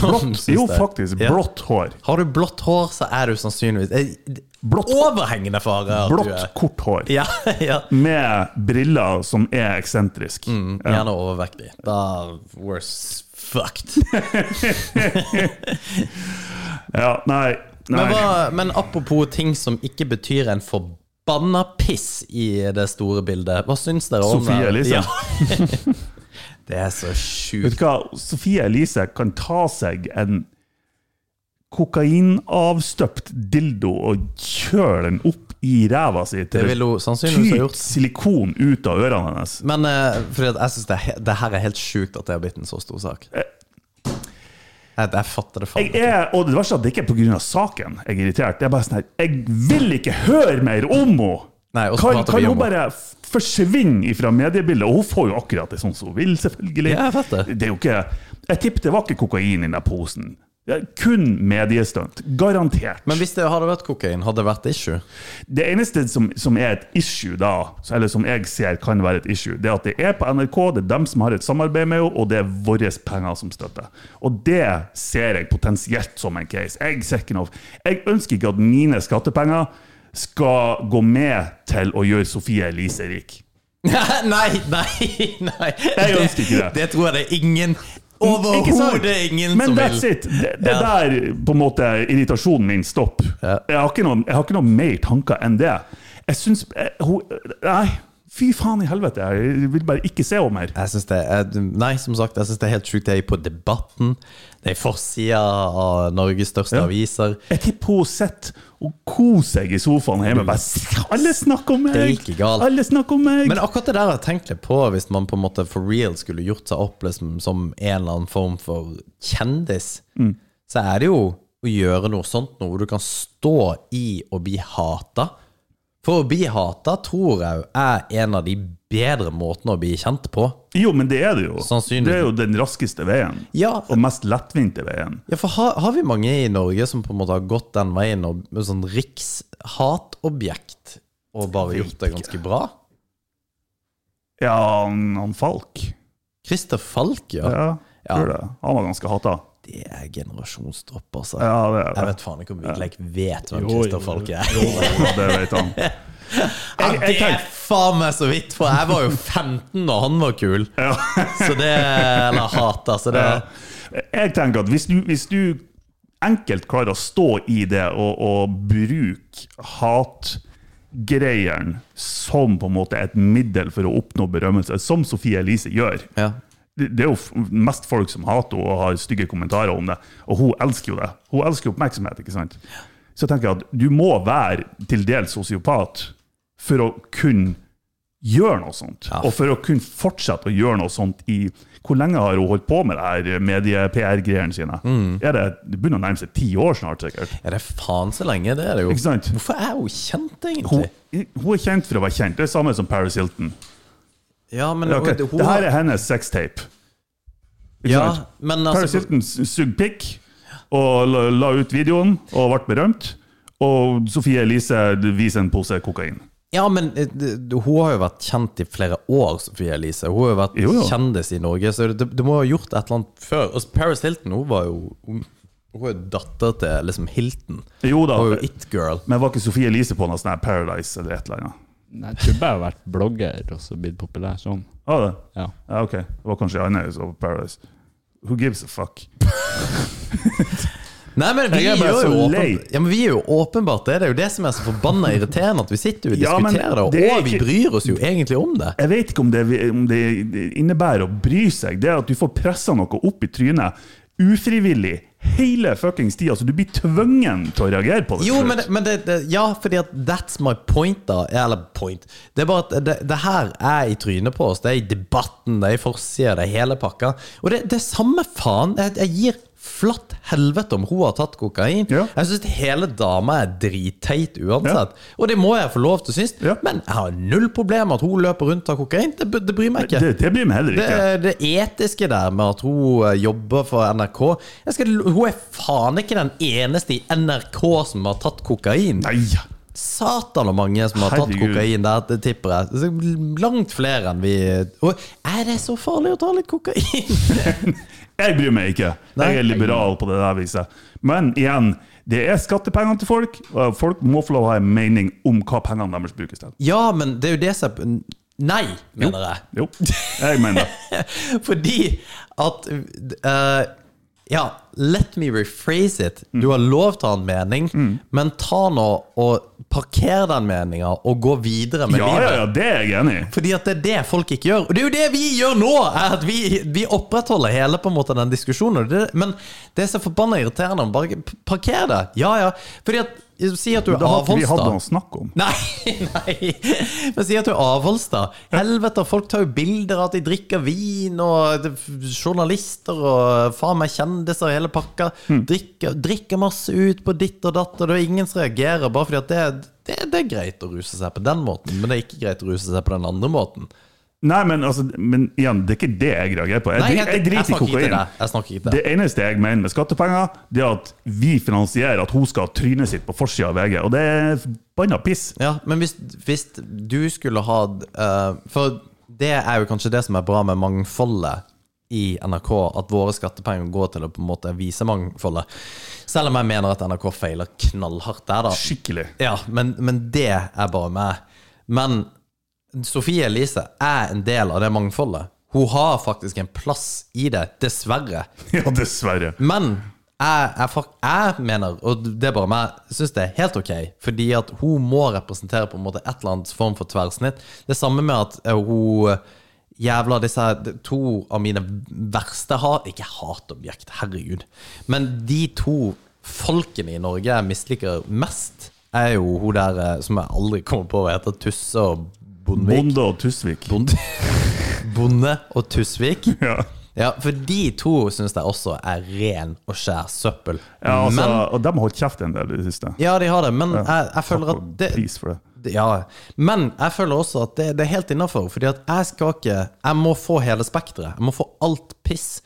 Blått, jo, faktisk. Blått hår. Har du blått hår, så er du sannsynligvis er, Blått, Overhengende fare. blått kort hår. Ja, ja. Med briller som er eksentrisk. Mm, Gjerne overvektig. Da worse fucked. Ja, nei, nei. Men, hva, men apropos ting som ikke betyr en forbanna piss i det store bildet. Hva syns dere om Sofie? Elise. Ja. det er så sjukt. Vet du hva, Sofie Elise kan ta seg en kokainavstøpt dildo og kjøre den opp i ræva si Det til ha gjort. silikon ut av ørene hennes. Men uh, fordi jeg syns det, det her er helt sjukt at det har blitt en så stor sak. Jeg, jeg fatter det faen ikke. Og det verste er at det ikke er pga. saken jeg er irritert. Det er bare sånn her Jeg vil ikke høre mer om henne! Nei, Kan, kan hun bare forsvinne fra mediebildet? Og hun får jo akkurat det sånn som hun vil, selvfølgelig. Ja, jeg vet det. Det er jo ikke Jeg tipper det var ikke kokain i den posen. Kun mediestunt. Garantert. Men hvis det hadde vært kokain, hadde det vært issue? Det eneste som, som er et issue da, eller som jeg ser kan være et issue, det er at det er på NRK, det er dem som har et samarbeid med henne, og det er våre penger som støtter. Og det ser jeg potensielt som en case. Jeg Jeg ønsker ikke at mine skattepenger skal gå med til å gjøre Sofie Elise rik. nei, nei, nei. Jeg ønsker ikke det. Det tror jeg det er ingen? Overhodet ingen Men som that's it. Det, det Ja. der på en måte irritasjonen min stopper. Ja. Jeg, har ikke noe, jeg har ikke noe mer tanker enn det. Jeg syns eh, Nei, fy faen i helvete. Jeg vil bare ikke se henne mer. Jeg synes det er, Nei, som sagt, jeg syns det er helt sjukt. Det er på Debatten. Det er forsida av Norges største Ja. aviser. Jeg tipper hun sitter og kose seg i sofaen hjemme. Bare, alle snakker om meg! Det gikk galt. Alle snakker om meg! Men akkurat det der jeg tenkte på, hvis man på en måte for real skulle gjort seg opp liksom, som en eller annen form for kjendis, Mm. så er det jo å gjøre noe sånt noe hvor du kan stå i og bli hata. For å bli hata tror jeg er en av de bedre måtene å bli kjent på. jo, men det er det jo. Det er jo den raskeste veien. Ja, Og mest lettvinte veien. Ja, for har, har vi mange i Norge som på en måte har gått den veien og med sånn rikshatobjekt, og bare gjort det ganske bra? Ja, han, han Falk. Christer Falk, ja. Ja, Ja. tror det. Han var ganske hata. Det er generasjonsdropp, altså. Ja, det er det. Jeg vet faen ikke om Vigleik vet hvem Jo, Christer jo, Falk er. Ja, det vet han. Ja, Jeg- jeg det er faen meg så vidt, for jeg var jo 15 da han var kul. Ja. Så det Eller hat, altså. det Jeg tenker at hvis du, hvis du enkelt klarer å stå i det og, og bruke hatgreiene som på en måte et middel for å oppnå berømmelse, som Sofie Elise gjør Ja. Det er jo mest folk som hater henne og har stygge kommentarer om det, og hun elsker jo det. Hun elsker oppmerksomhet, ikke sant? Så jeg tenker at du må være til dels sosiopat for å kunne gjøre noe sånt. Ja. Og for å kunne fortsette å gjøre noe sånt i Hvor lenge har hun holdt på med det her medie-PR-greiene sine? Mm. Er det, det begynner å nærme seg ti år snart, sikkert. Er det faen så lenge, det er det jo. Hvorfor er hun kjent, Hun, egentlig? hun er kjent for å være kjent. Det er samme som Paris Hilton. Ja, men Ok, hun, Det her er hennes sextape. Ikke Ja, sant? men Paris altså Hilton sugde pikk og la, la ut videoen og ble berømt. Og Sofie Elise viser en pose kokain. Ja, men eh, det- det- hun har jo vært kjent i flere år, Sofie Elise. Hun har jo vært Jo, jo. kjendis i Norge, så det, det må ha gjort et eller annet før. Og Paris Hilton, hun var jo Hun, er datter til liksom Hilton. Jo da, Hun var jo it-girl. men var ikke Sofie Elise på noe sånn Paradise eller et eller annet? Nei, Jeg tror bare jeg har vært blogger og så blitt populær sånn. Ah, det? Ja. Ja, ok. Det var kanskje Anne som var på Paradise. Who gives a fuck? Nei, men vi er jo så ja, men vi er jo åpenbart det. Det er jo det som er så forbanna irriterende, at vi sitter jo og diskuterer det, det og vi bryr oss jo egentlig om det. Jeg vet ikke om det, om det innebærer å bry seg. Det er at du får pressa noe opp i trynet ufrivillig hele fuckings tida, så du blir tvungen til å reagere på det. Jo, men, det, men det, det, ja, fordi at that's my point, da. Eller point. Det er bare at det, her er i trynet på oss. Det er i debatten, det er i forsida, det er hele pakka. Og det, det er samme faen. Jeg, jeg gir flatt helvete om hun har tatt kokain. Ja. Jeg syns hele dama er dritteit uansett. Og det må jeg få lov til å synes. Ja. Men jeg har null problem med at hun løper rundt tar kokain. Det, det bryr meg ikke. det, det bryr meg heller ikke. det etiske der med at hun eh, jobber for NRK skal, Hun er faen ikke den eneste i NRK som har tatt kokain. Nei, Satan og mange som har tatt Herregud. kokain der, det tipper jeg. Langt flere enn vi Og er det så farlig å ta litt kokain? jeg bryr meg ikke. Jeg er liberal på det der viset. Men igjen, det er skattepengene til folk, og folk må få lov å ha en mening om hva pengene deres brukes til. ja, men det er jo det som Nei, mener jeg. Jo, jeg mener det. Fordi at uh, Ja, let me rephrase it. Du har lov til å ha en mening, Mm. men ta nå og parker den meninga og gå videre med Ja, livet. ja, ja, det er jeg enig i. Fordi at det er det folk ikke gjør. Og det er jo det vi gjør nå! Er at vi, vi opprettholder hele på en måte den diskusjonen. men det er så forbanna irriterende. Bare parker det! Ja, ja. Fordi at Si at du er Da vi hadde avholds, noe å snakke om. Nei, nei. Men si at du er avholds, da. Helvete, folk tar jo bilder av at de drikker vin, og journalister og faen meg kjendiser og hele pakka. Hmm. Drikker, drikker masse ut på ditt og datt, og det er ingen som reagerer, bare fordi at det, det, det er greit å ruse seg på den måten, men det er ikke greit å ruse seg på den andre måten. Nei, men, altså, men igjen, det er ikke det jeg reagerer på. Jeg, Nei, jeg, jeg driter i kokain. til Det eneste jeg mener med skattepenger, Det er at vi finansierer at hun skal ha trynet sitt på forsida av VG. Og det er banna piss. Ja, men hvis, hvis du skulle ha uh, For det er jo kanskje det som er bra med mangfoldet i NRK, at våre skattepenger går til å på en måte vise mangfoldet. Selv om jeg mener at NRK feiler knallhardt der, da. Skikkelig. Ja, men, men det er bare meg. Men Sofie Elise er en del av det mangfoldet. Hun har faktisk en plass i det, dessverre. Ja, dessverre. Men jeg, jeg, jeg mener, og det er bare meg, syns det er helt ok. Fordi at hun må representere på en måte et eller annet form for tverrsnitt. Det samme med at eh, hun Jævla disse to av mine verste hat Ikke hatobjekt, herregud. Men de to folkene i Norge jeg misliker mest, er jo hun der eh, som jeg aldri kommer på hva heter, Tusse og Bondevik. Bonde og Tusvik. Bonde, Bonde og Tusvik. Ja. Ja, for de to syns jeg også er ren og skjær søppel. Ja, altså, men, og de har holdt kjeft en del i det siste. ja, de har det, men jeg, jeg føler at det, Pris for det- Ja, men jeg føler også at det, det er helt innafor. Fordi at jeg skal ikke Jeg må få hele spekteret. Jeg må få alt piss.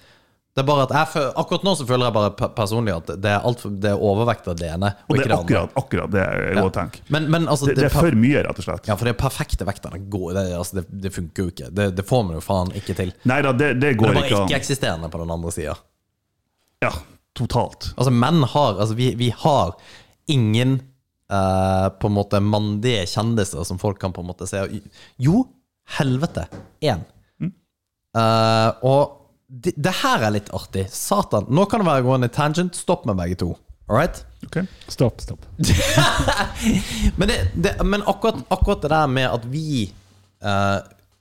Det er bare at jeg Akkurat nå så føler jeg bare personlig at det er, alt, det er overvekt av det ene, og, Og det ikke er det akkurat, akkurat det jeg Ja. tenker. Men, men altså, Det, det er for mye, rett og slett. Ja, for det perfekte vektene går det, altså, det, det funker jo ikke. Det, det får man jo faen ikke til. Nei da, det, det Det er bare ikke ikke-eksisterende på den andre sida. Ja, totalt. Altså, menn har Altså, vi, vi har ingen eh, på en måte mandige kjendiser som folk kan på en måte se. Jo, helvete. Én. Eh, og det, det her er litt artig. Satan. Nå kan det være gående tangent. Stopp med begge to. All right? Ok. Stopp, stopp. Men, det, det, men akkurat, akkurat det der med at vi uh,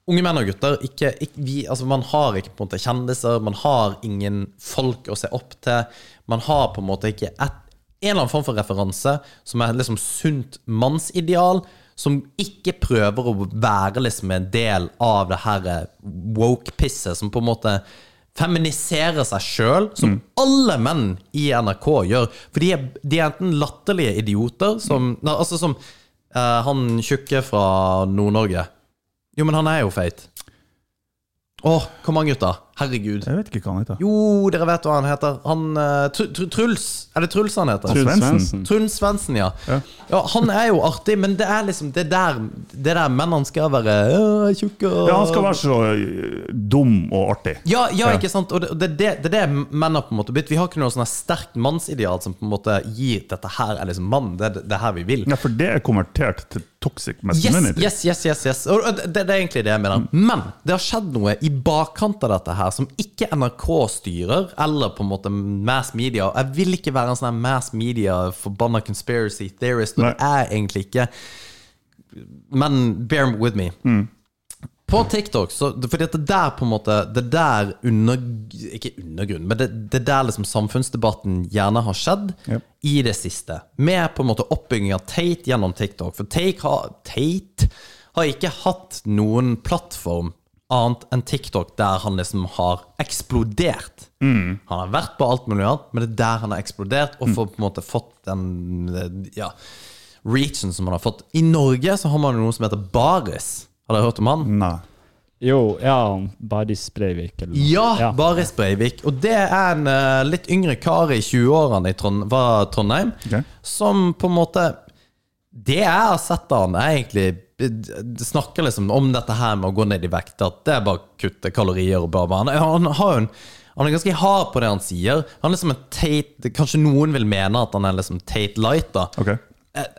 Unge menn og gutter ikke, ikke, vi, altså Man har ikke på en måte kjendiser, man har ingen folk å se opp til. Man har på en måte ikke et, en eller annen form for referanse som er liksom sunt mannsideal, som ikke prøver å være liksom en del av det her woke-pisset, som på en måte feminiserer seg sjøl, som alle menn i NRK gjør. For de er, de er enten latterlige idioter, som nei, Altså som uh, han tjukke fra Nord-Norge. Jo, men han er jo feit. Å, kom an, gutta. Herregud. Jeg vet ikke hva han heter. Jo, dere vet hva han heter. Han eh, Tr Tr Truls. Er det Truls han heter? Truls Truls Svendsen. Ja. Ja. ja. Han er jo artig, men det er liksom det der, det der mennene skal være tjukke og Ja, han skal være så øh, dum og artig. ja, ja, ikke sant? Og det, det, det, det er det menn har på en måte blitt. Vi har ikke noe sånn sterkt mannsideal som på en måte gir dette her er liksom mann. Det er det her vi vil. Ja, for det er konvertert til toxic masculinity. yes, yes, yes, yes. yes. det, det er egentlig det jeg mener. Men det har skjedd noe i bakkant av dette her som ikke NRK styrer, eller på en måte mass media. Jeg vil ikke være en sånn mass media forbanna conspiracy theorist, og Nei. det er egentlig ikke. Men bear with me. På TikTok, så, fordi at det der på en måte Det der under... Ikke undergrunn, men det, det der liksom samfunnsdebatten gjerne har skjedd Ja. i det siste. Med på en måte oppbygging av Tate gjennom TikTok. For Tate har, Tate har ikke hatt noen plattform annet enn TikTok der han liksom har eksplodert. Han har vært på alt mulig annet, men det er der han har eksplodert, og får på en måte fått den ja, reachen som han har fått. I Norge så har man noe som heter Baris. Har dere hørt om han? Nei. Jo, ja, Baris Breivik eller noe. Ja, Baris Breivik. Og det er en uh, litt yngre kar i 20-årene i Trond, var Trondheim, okay. som på en måte Det jeg har sett av han, er egentlig snakker liksom om dette her med å gå ned i vekt, at det er bare å kutte kalorier og bla, bla. Han, han har en han er ganske hard på det han sier. Han er liksom en Tate Kanskje noen vil mene at han er liksom Tate Light, da. Ok.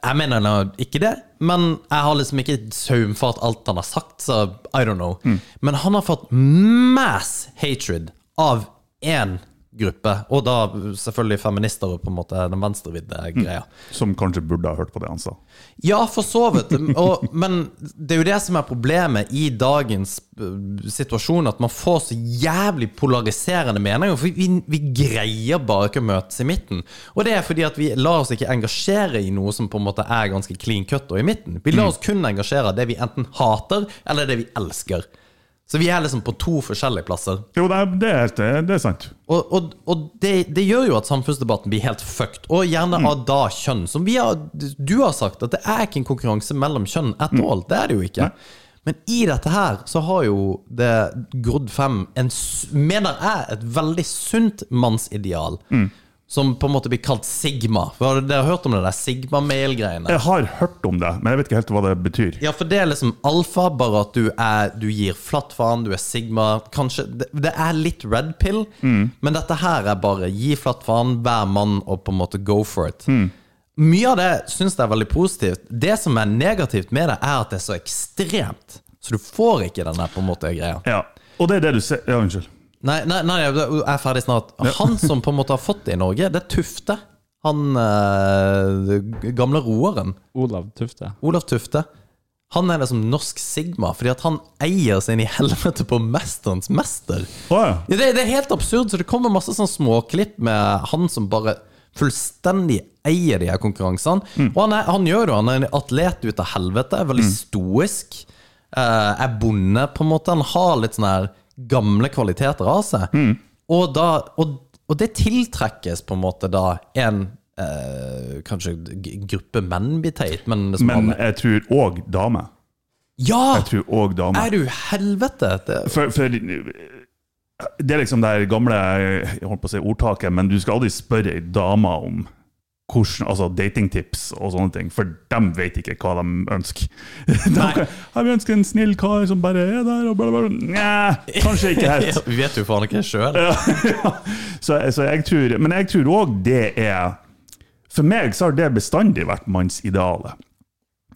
Jeg, mener nå ikke det, men jeg har liksom ikke saumfart alt han har sagt, så I don't know. Men han har fått mass hatred av én gruppe, og da selvfølgelig feminister og på en måte den venstrevidde greia. Som kanskje burde ha hørt på det han sa. Ja, for så vidt. Og, men det er jo det som er problemet i dagens øh, situasjon, at man får så jævlig polariserende meninger. For vi, vi greier bare ikke å møtes i midten. Og det er fordi at vi lar oss ikke engasjere i noe som på en måte er ganske clean cut og i midten. Vi lar oss kun engasjere i det vi enten hater, eller det vi elsker. Så vi er liksom på to forskjellige plasser. Jo, det er, det er, det er sant. Og, og, og det, det gjør jo at samfunnsdebatten blir helt fucked, og gjerne av da kjønn. Som vi har, du har sagt, at det er ikke en konkurranse mellom kjønn at all. Det er det jo ikke. Men i dette her så har jo det grodd frem en, mener jeg, et veldig sunt mannsideal. Som på en måte blir kalt sigma. Har dere hørt om det der sigma-mail-greiene? Jeg har hørt om det, men jeg vet ikke helt hva det betyr. Ja, for det er liksom alfa, bare at du, er, du gir flatt faen, du er sigma. Kanskje, det, det er litt red pill, men dette her er bare gi flatt faen, hver mann, og på en måte go for it. Mye av det syns jeg er veldig positivt. Det som er negativt med det, er at det er så ekstremt. Så du får ikke den der på en måte greia. Ja, Og det er det du ser Ja, unnskyld. Nei, nei, nei, jeg er ferdig snart. Han som på en måte har fått det i Norge, det er Tufte. Han eh, gamle roeren. Olav Tufte. Olav Tufte Han er liksom norsk Sigma, fordi at han eier seg inn i helvete på Mesterens mester. Å ja. Ja, det, det er helt absurd, så det kommer masse sånn småklipp med han som bare fullstendig eier de her konkurransene. Og han, er, han gjør det, han er en atlet ut av helvete, er veldig stoisk. eh, er bonde, på en måte. Han har litt sånne her gamle kvaliteter av seg. Og, da, og, og det tiltrekkes på en måte da en eh, Kanskje gruppe menn blir teit, men Men jeg tror òg dame. Ja! Jeg tror òg dame. Er du helvete? Det, For, for det er liksom det gamle jeg holdt på å si ordtaket, men du skal aldri spørre ei dame om hvordan, altså datingtips og sånne ting, for de vet ikke hva de ønsker. De, Nei. vi ønsker en snill kar som bare er der og bla, bla, bla. Nja, kanskje ikke helt. Vi vet jo faen ikke sjøl. Så, så jeg tror, men jeg tror òg det er For meg så har det bestandig vært mannsidealet.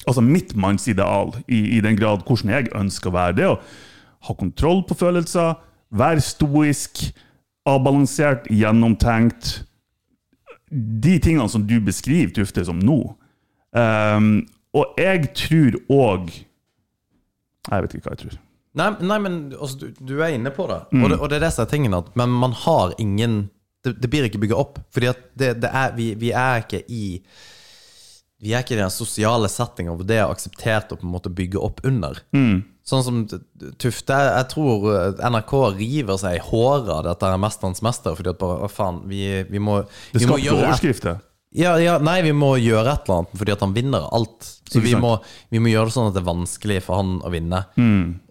Altså mitt mannsideal, i, i den grad hvordan jeg ønsker å være. Det å ha kontroll på følelser, være stoisk, avbalansert, gjennomtenkt. De tingene som du beskriver, Tufte, som nå. Um, og jeg tror òg Jeg vet ikke hva jeg tror. Nei, nei, men altså, du, du er inne på det. Og, det. og det er det som er tingen, at men man har ingen Det, det blir ikke bygga opp. Fordi at det, det er, vi, vi er ikke i Vi er ikke i den sosiale settinga hvor det er akseptert å på en måte bygge opp under. Sånn som Tufte Jeg tror NRK river seg i håret av dette er Mesterens mester. Fordi at bare, faen, vi, vi må, Det vi skaper overskrifter. Ja, ja, nei, vi må gjøre et eller annet fordi at han vinner alt. Så vi må, vi må gjøre det sånn at det er vanskelig for han å vinne.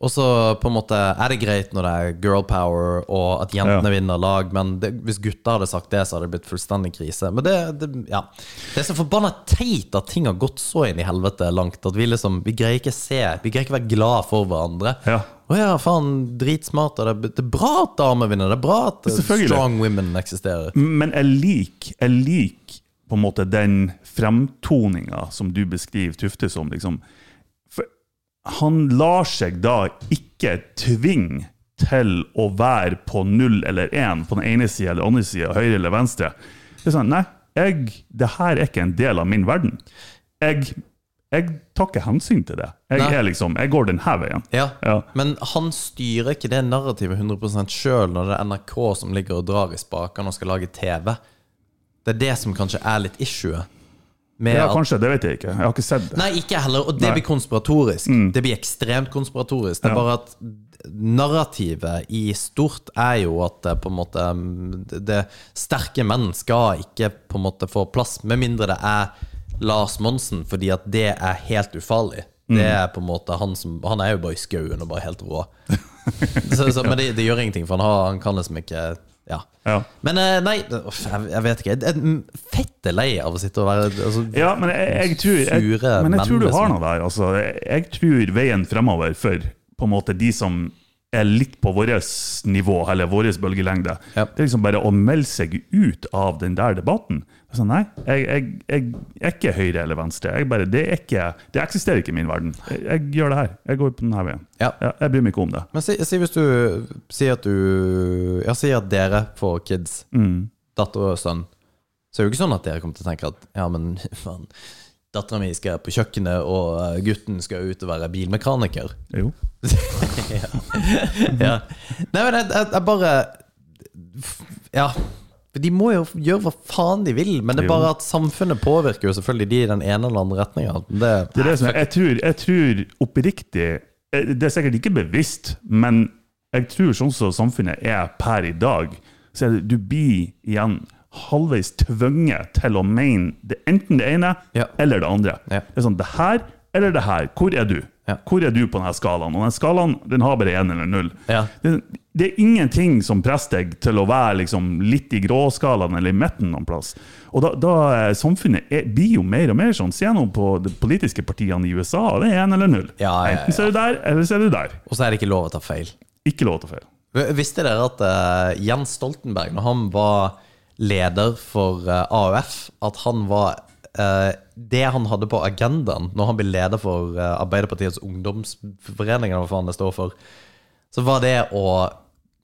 Og så på en måte er det greit når det er girl power og at jentene Ja. vinner lag, men det, hvis gutta hadde sagt det, så hadde det blitt fullstendig krise. Men det, det ja. Det er så forbanna teit at ting har gått så inn i helvete langt at vi liksom Vi greier ikke se Vi greier ikke være glad for hverandre. Ja. Å ja, faen, dritsmart. Det, er bra at damer vinner. Det er bra at strong women eksisterer. Men jeg liker jeg liker på en måte den fremtoninga som du beskriver Tufte som. liksom. Han lar seg da ikke tvinge til å være på null eller én på den ene sida eller andre sida, høyre eller venstre. Det er sånn, Nei, jeg, det her er ikke en del av min verden. Jeg, jeg tar ikke hensyn til det. Jeg, liksom, jeg går denne veien. Ja. Ja. Men han styrer ikke det narrativet 100 sjøl når det er NRK som ligger og drar i spakene og skal lage TV. Det er det som kanskje er litt issuet. Med Ja, kanskje, det vet jeg ikke. Jeg har ikke sett det. Nei, ikke heller. Og det Nei. blir konspiratorisk. Det blir ekstremt konspiratorisk. Det er Ja. bare at narrativet i stort er jo at det på en måte det- Det sterke menn skal ikke på en måte få plass, med mindre det er Lars Monsen, fordi at det er helt ufarlig. Det er på en måte Han som Han er jo bare i skauen og bare helt rå. så, så, men det, det gjør ingenting, for han, har, han kan liksom ikke Ja. Ja. Men eh, nei, jeg, vet ikke. Jeg er fette lei av å sitte og være altså, Ja, men jeg, jeg, tror, jeg, men jeg tror du har noe der. Altså, jeg tror veien fremover for på en måte de som er litt på vårt nivå, eller vår bølgelengde, Ja. det er liksom bare å melde seg ut av den der debatten. Sånn, nei, jeg, jeg, jeg er ikke høyre eller venstre. Jeg bare, det, ikke, det eksisterer ikke i min verden. Jeg, jeg gjør det her. Jeg går på denne veien. Ja. jeg bryr meg ikke om det. Men si, si hvis du sier at du Ja, si at dere får kids, Mm. datter og sønn, så er det jo ikke sånn at dere kommer til å tenke at ja, men faen, dattera mi skal på kjøkkenet, og eh, gutten skal ut og være bilmekaniker. Jo. ja. Nei, men jeg, jeg, jeg bare Ja. De må jo gjøre hva faen de vil, men det er bare at samfunnet påvirker jo selvfølgelig de i den ene eller andre retninga. Det, Det er det som jeg, tror, jeg tror oppriktig eh, Det er sikkert ikke bevisst, men jeg tror sånn som samfunnet er per i dag, så er det, du blir igjen halvveis tvunget til å mene det, enten det ene Ja. eller det andre. Ja. Det er sånn, det her eller det her, hvor er du? Ja. Hvor er du på denne skalaen? Og denne skalaen den har bare én eller null. Det, det er ingenting som presser deg til å være liksom litt i gråskalaen eller i midten noen plass. Og da, da Samfunnet er, blir jo mer og mer sånn. Se nå på de politiske partiene i USA, det er én eller null. Enten så er du der, eller så er du der. Og så er det ikke lov å ta feil. Ikke lov å ta feil. Visste dere at uh, Jens Stoltenberg, når han var leder for eh, AUF, at han var eh, Det han hadde på agendaen når han ble leder for eh, Arbeiderpartiets ungdomsforening, hva faen det står for, så var det å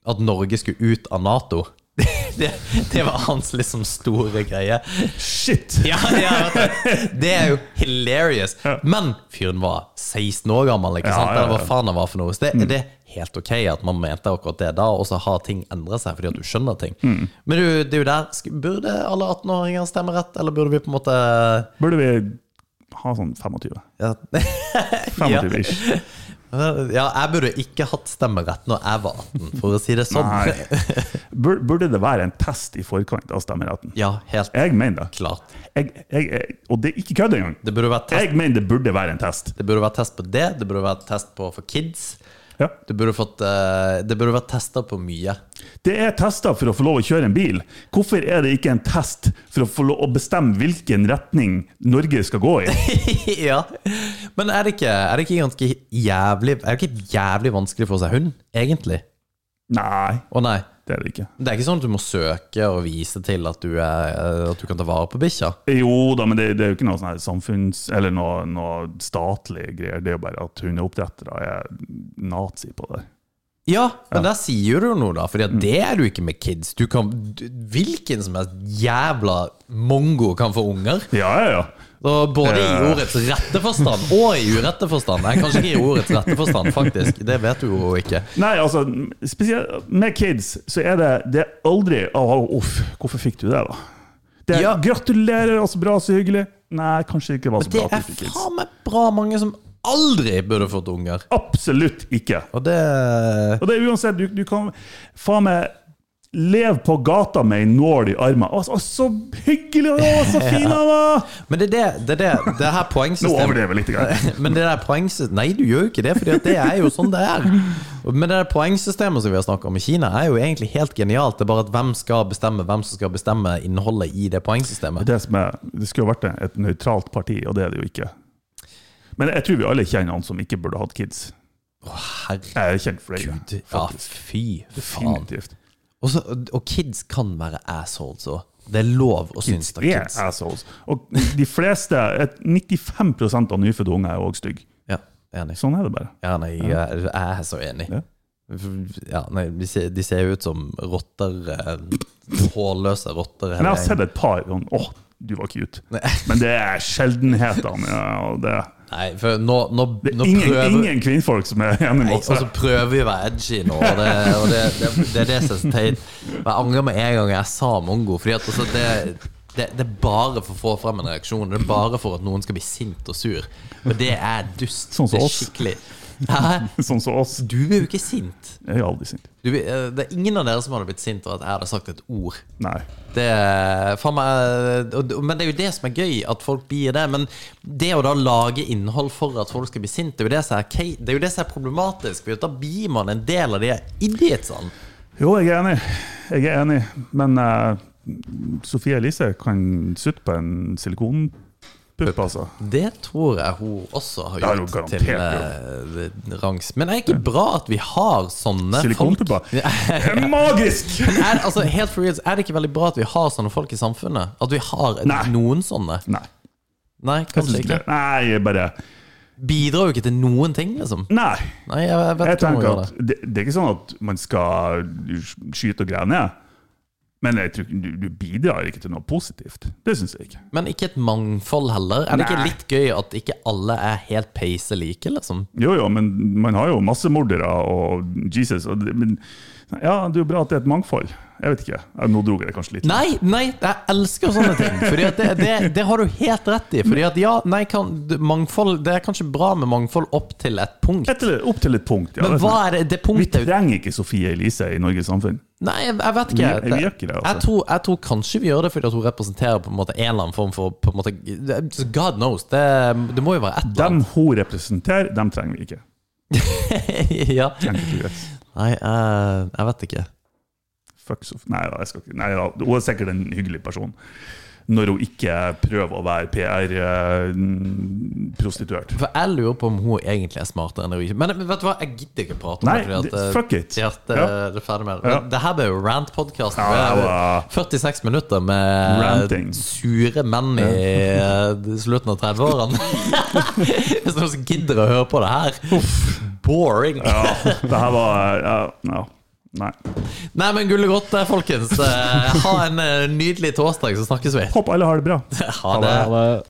at Norge skulle ut av Nato. Det, det var hans liksom store greie. Shit! Ja, ja. Det er jo hilarious. Men fyren var 16 år gammel, ikke Ja, ja, ja, Eller hva faen han var for noe. Så det, det er helt ok at man mente akkurat det da, og så har ting endret seg fordi at du skjønner ting. Mm. Men du, det er jo der Burde alle 18-åringer stemme rett, eller burde vi på en måte Burde vi ha sånn 25? ja. 25 ish. ja, jeg burde ikke hatt stemmerett når jeg var 18, for å si det sånn. Burde det være en test i forkant av stemmeretten? Ja, helt Jeg mener det. klart. Jeg, jeg, jeg, og det er ikke kødd engang. Jeg mener det burde være en test. det burde være test på det, det burde være test på for kids. Ja. Det burde, fått, eh, det burde vært testa på mye. Det er tester for å få lov å kjøre en bil. Hvorfor er det ikke en test for å få lov å bestemme hvilken retning Norge skal gå i? ja. Men er det, ikke, er det ikke ganske jævlig Er det ikke jævlig vanskelig for seg hund, egentlig? Nei, Å nei. Det er det ikke. Det er ikke sånn at du må søke og vise til at du, er, at du kan ta vare på bikkja? Jo da, men det, det er jo ikke noe sånn samfunns... Eller noe, noe statlig greier. Det er jo bare at hundeoppdrettere er nazi på det. Ja, men der sier du noe, da. Fordi Mm. det er du ikke med kids. Du kan, hvilken som helst jævla mongo kan få unger. Ja, ja, ja. Og både i Eh. ordets rette forstand og i urette forstand. Nei, kanskje ikke i ordets rette forstand, faktisk. Det vet du jo ikke. Nei, altså, spesielt med kids så er det, det er aldri Å, uff, hvorfor fikk du det, da? Det er, Ja. Gratulerer, altså bra, så hyggelig. Nei, kanskje ikke var så Det bra. det er kids. faen meg bra mange som aldri burde fått unger. Absolutt ikke. Og det Og det er uansett, du, du kan faen meg leve på gata med en nål i armen. Å, så- hyggelig! Å, så fin han var! Men det er det, det, er det, det her Nå poengsystemet overdrever jeg litt. Grann. Men det der poengsystemet Nei, du gjør jo ikke det, for det er jo sånn det er. Men det der poengsystemet som vi har snakket om i Kina, er jo egentlig helt genialt. Det er bare at hvem skal bestemme hvem som skal bestemme innholdet i det poengsystemet. Det, er, det skulle vært et nøytralt parti, og det er det jo ikke. Men jeg tror vi alle kjenner han som ikke burde hatt kids. Herregud. Jeg er kjent flere. Ja, fy faen. Definitivt. Og, så, og kids kan være assholes òg. Det er lov å synes det er er assholes. Og de fleste, 95% av nyfødte unger er òg stygge. Ja, enig. Sånn er det bare. Ja, nei, jeg er så enig. Ja. Ja, nei, de ser, de ser ut som rotter. eh, Hårløse rotter. Men jeg har sett et par sånn Åh, du var cute. Men det er sjeldenhetene. Ja, og det. Nei, for nå, nå, det nå er ingen, prøver ingen kvinnfolk som er enig med oss. og så prøver vi å være edgy nå, og det, og det, det, det er det som er teit. Jeg angrer med en gang jeg sa mongo, Fordi at altså, det, det, det er bare for å få frem en reaksjon. Det er bare for at noen skal bli sint og sur. Og det er dust. Sånn som det er oss. skikkelig Hæ? Sånn som oss. Du er jo ikke sint. Jeg er aldri sint. Du, eh, det er ingen av dere som hadde blitt sint av at jeg hadde sagt et ord. Nei. Det, er- meg, men det er jo det som er gøy, at folk blir det. Men det å da lage innhold for at folk skal bli sint, det er jo det som er, det er, jo det som er problematisk. For da blir man en del av de idiotene. Jo, jeg er enig. Jeg er enig. Men uh, Sofie Elise kan sutte på en silikonpupp, altså. Det tror jeg hun også har Det har gjort garantert til uh, rangs. Men er det ikke bra at vi har sånne Silikonpupper. er magisk! Er, altså, helt for real, er det ikke veldig bra at vi har sånne folk i samfunnet? At vi har Nei. noen sånne? Nei. Nei, kanskje ikke. Nei, bare Bidrar jo ikke til noen ting, liksom. Nei. Nei, jeg, jeg vet Jeg tenker at det. det, er ikke sånn at man skal skyte og grene. ned. Men jeg tror, du, du bidrar ikke til noe positivt. Det syns jeg ikke. Men ikke et mangfold heller. Er det ikke litt gøy at ikke alle er helt peise like, liksom? Jo, jo, men man har jo massemordere og Jesus. Og men ja, det er jo bra at det er et mangfold. Jeg vet ikke. Nå dro jeg det kanskje litt. Nei, nei, jeg elsker sånne ting. Fordi det, det, det har du helt rett i. Fordi at ja, nei, kan, mangfold Det er kanskje bra med mangfold opp til et punkt. Etter, opp til et punkt. Ja, Men hva er det, det Vi trenger ikke Sofie Elise i Norges samfunn. Nei, jeg, jeg vet ikke. Vi- vi gjør ikke det, altså. jeg, tror, jeg tror kanskje vi gjør det fordi at hun representerer på en måte en eller annen form for på en måte, God knows. Det, det må jo være et eller Dem annet. hun representerer, dem trenger vi ikke. ja. US. Nei, jeg, jeg vet ikke. Fuck so Nei jeg skal ikke. Nei. Hun er sikkert en hyggelig person. Når hun ikke prøver å være PR-prostituert. For jeg lurer på om hun egentlig er smartere enn hun ikke Men vet du hva, jeg gidder ikke prate om Nei, det. fordi at, fuck it. At, Ja. det. Ja. Det her ble jo rant-podkast. Ja, det var- 46 minutter med Ranting. sure menn i eh, slutten av 30-årene. Hvis noen gidder å høre på det her. Boring. Ja, det her var ja, ja. Nei. Nei, men gullet godt, eh, folkens. Eh, Ha en eh, nydelig torsdag, så snakkes vi. Håper alle har det bra. Ha det. Ha det.